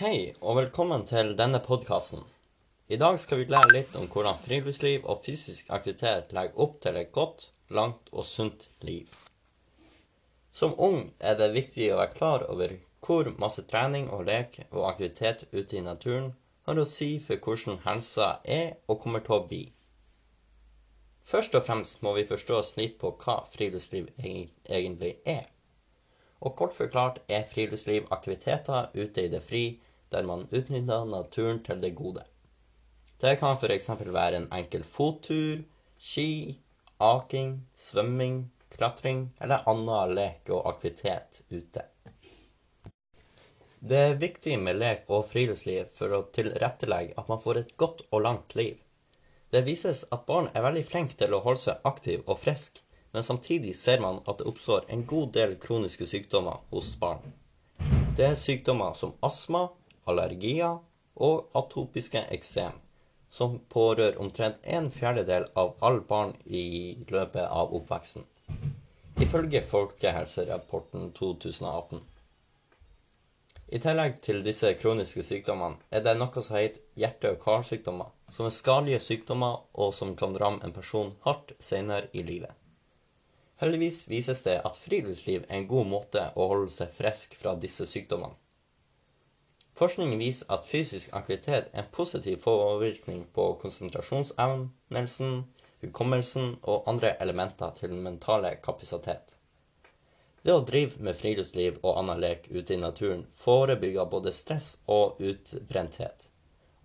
Hei, og velkommen til denne podkasten. I dag skal vi lære litt om hvordan friluftsliv og fysisk aktivitet legger opp til et godt, langt og sunt liv. Som ung er det viktig å være klar over hvor masse trening og lek og aktivitet ute i naturen har å si for hvordan helsa er og kommer til å bli. Først og fremst må vi forstå oss litt på hva friluftsliv egentlig er. Og kort forklart er friluftsliv aktiviteter ute i det fri der man utnytter naturen til det gode. Det kan f.eks. være en enkel fottur, ski, aking, svømming, klatring eller annen lek og aktivitet ute. Det er viktig med lek og friluftsliv for å tilrettelegge at man får et godt og langt liv. Det vises at barn er veldig flinke til å holde seg aktive og friske, men samtidig ser man at det oppstår en god del kroniske sykdommer hos barn. Det er sykdommer som astma, allergier og atopiske eksem, som pårører omtrent en fjerdedel av alle barn i løpet av oppveksten, ifølge Folkehelserapporten 2018. I tillegg til disse kroniske sykdommene er det noe som heter hjerte- og karsykdommer, som er skadelige sykdommer og som kan ramme en person hardt senere i livet. Heldigvis vises det at friluftsliv er en god måte å holde seg frisk fra disse sykdommene. Forskning viser at fysisk aktivitet er en positiv påvirkning på konsentrasjonsevnelsen, hukommelsen og andre elementer til den mentale kapasitet. Det å drive med friluftsliv og annen lek ute i naturen forebygger både stress og utbrenthet,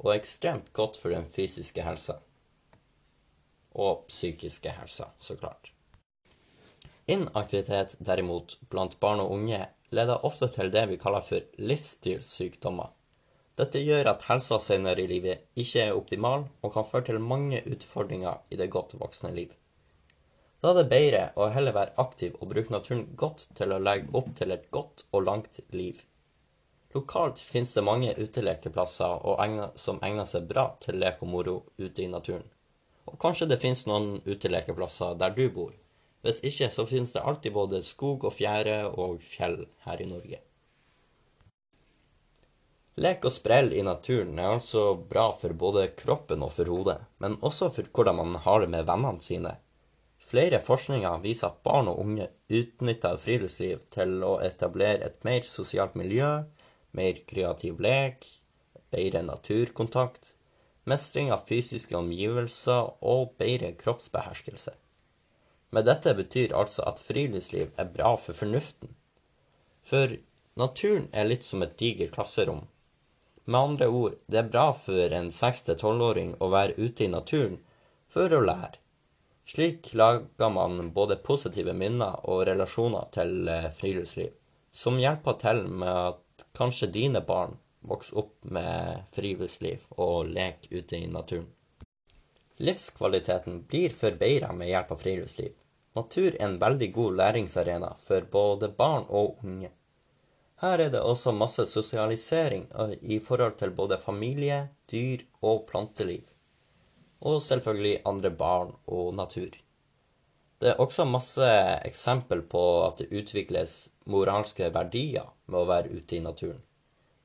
og er ekstremt godt for den fysiske helsa. Og psykiske helsa, så klart. Inaktivitet, derimot, blant barn og unge leder ofte til det vi kaller for livsstilssykdommer. Dette gjør at helsa senere i livet ikke er optimal, og kan føre til mange utfordringer i det godt voksne liv. Da er det bedre å heller være aktiv og bruke naturen godt til å legge opp til et godt og langt liv. Lokalt finnes det mange utelekeplasser som egner seg bra til lek og moro ute i naturen. Og kanskje det finnes noen utelekeplasser der du bor. Hvis ikke, så finnes det alltid både skog og fjære og fjell her i Norge. Lek og sprell i naturen er altså bra for både kroppen og for hodet, men også for hvordan man har det med vennene sine. Flere forskninger viser at barn og unge utnytter friluftsliv til å etablere et mer sosialt miljø, mer kreativ lek, bedre naturkontakt, mestring av fysiske omgivelser og bedre kroppsbeherskelse. Men dette betyr altså at friluftsliv er bra for fornuften. For naturen er litt som et digert klasserom. Med andre ord, det er bra for en 6-12-åring å være ute i naturen for å lære. Slik lager man både positive minner og relasjoner til eh, friluftsliv, som hjelper til med at kanskje dine barn vokser opp med friluftsliv og lek ute i naturen. Livskvaliteten blir forbedra med hjelp av friluftsliv. Natur er en veldig god læringsarena for både barn og unge. Her er det også masse sosialisering eh, i forhold til både familie, dyr og planteliv og selvfølgelig andre barn og natur. Det er også masse eksempel på at det utvikles moralske verdier med å være ute i naturen.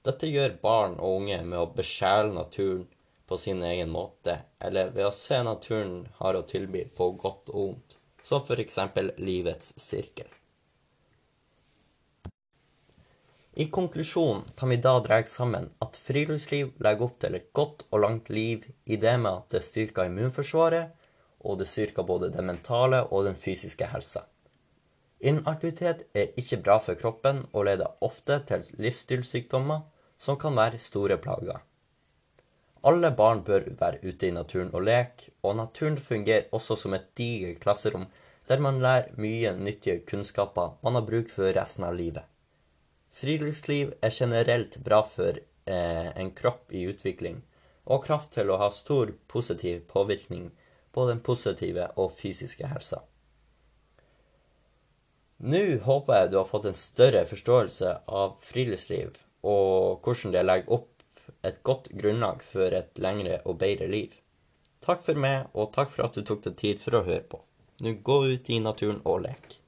Dette gjør barn og unge med å besjele naturen på sin egen måte, eller ved å se naturen har å tilby på godt og ondt, som f.eks. livets sirkel. I konklusjon kan vi da dra sammen at friluftsliv legger opp til et godt og langt liv i det med at det styrker immunforsvaret, og det styrker både den mentale og den fysiske helsa. Inaktivitet er ikke bra for kroppen og leder ofte til livsstilssykdommer som kan være store plager. Alle barn bør være ute i naturen og leke, og naturen fungerer også som et digert klasserom der man lærer mye nyttige kunnskaper man har bruk for resten av livet. Friluftsliv er generelt bra for eh, en kropp i utvikling, og kraft til å ha stor positiv påvirkning på den positive og fysiske helsa. Nå håper jeg du har fått en større forståelse av friluftsliv, og hvordan det legger opp et godt grunnlag for et lengre og bedre liv. Takk for meg, og takk for at du tok deg tid for å høre på. Nå gå ut i naturen og lek.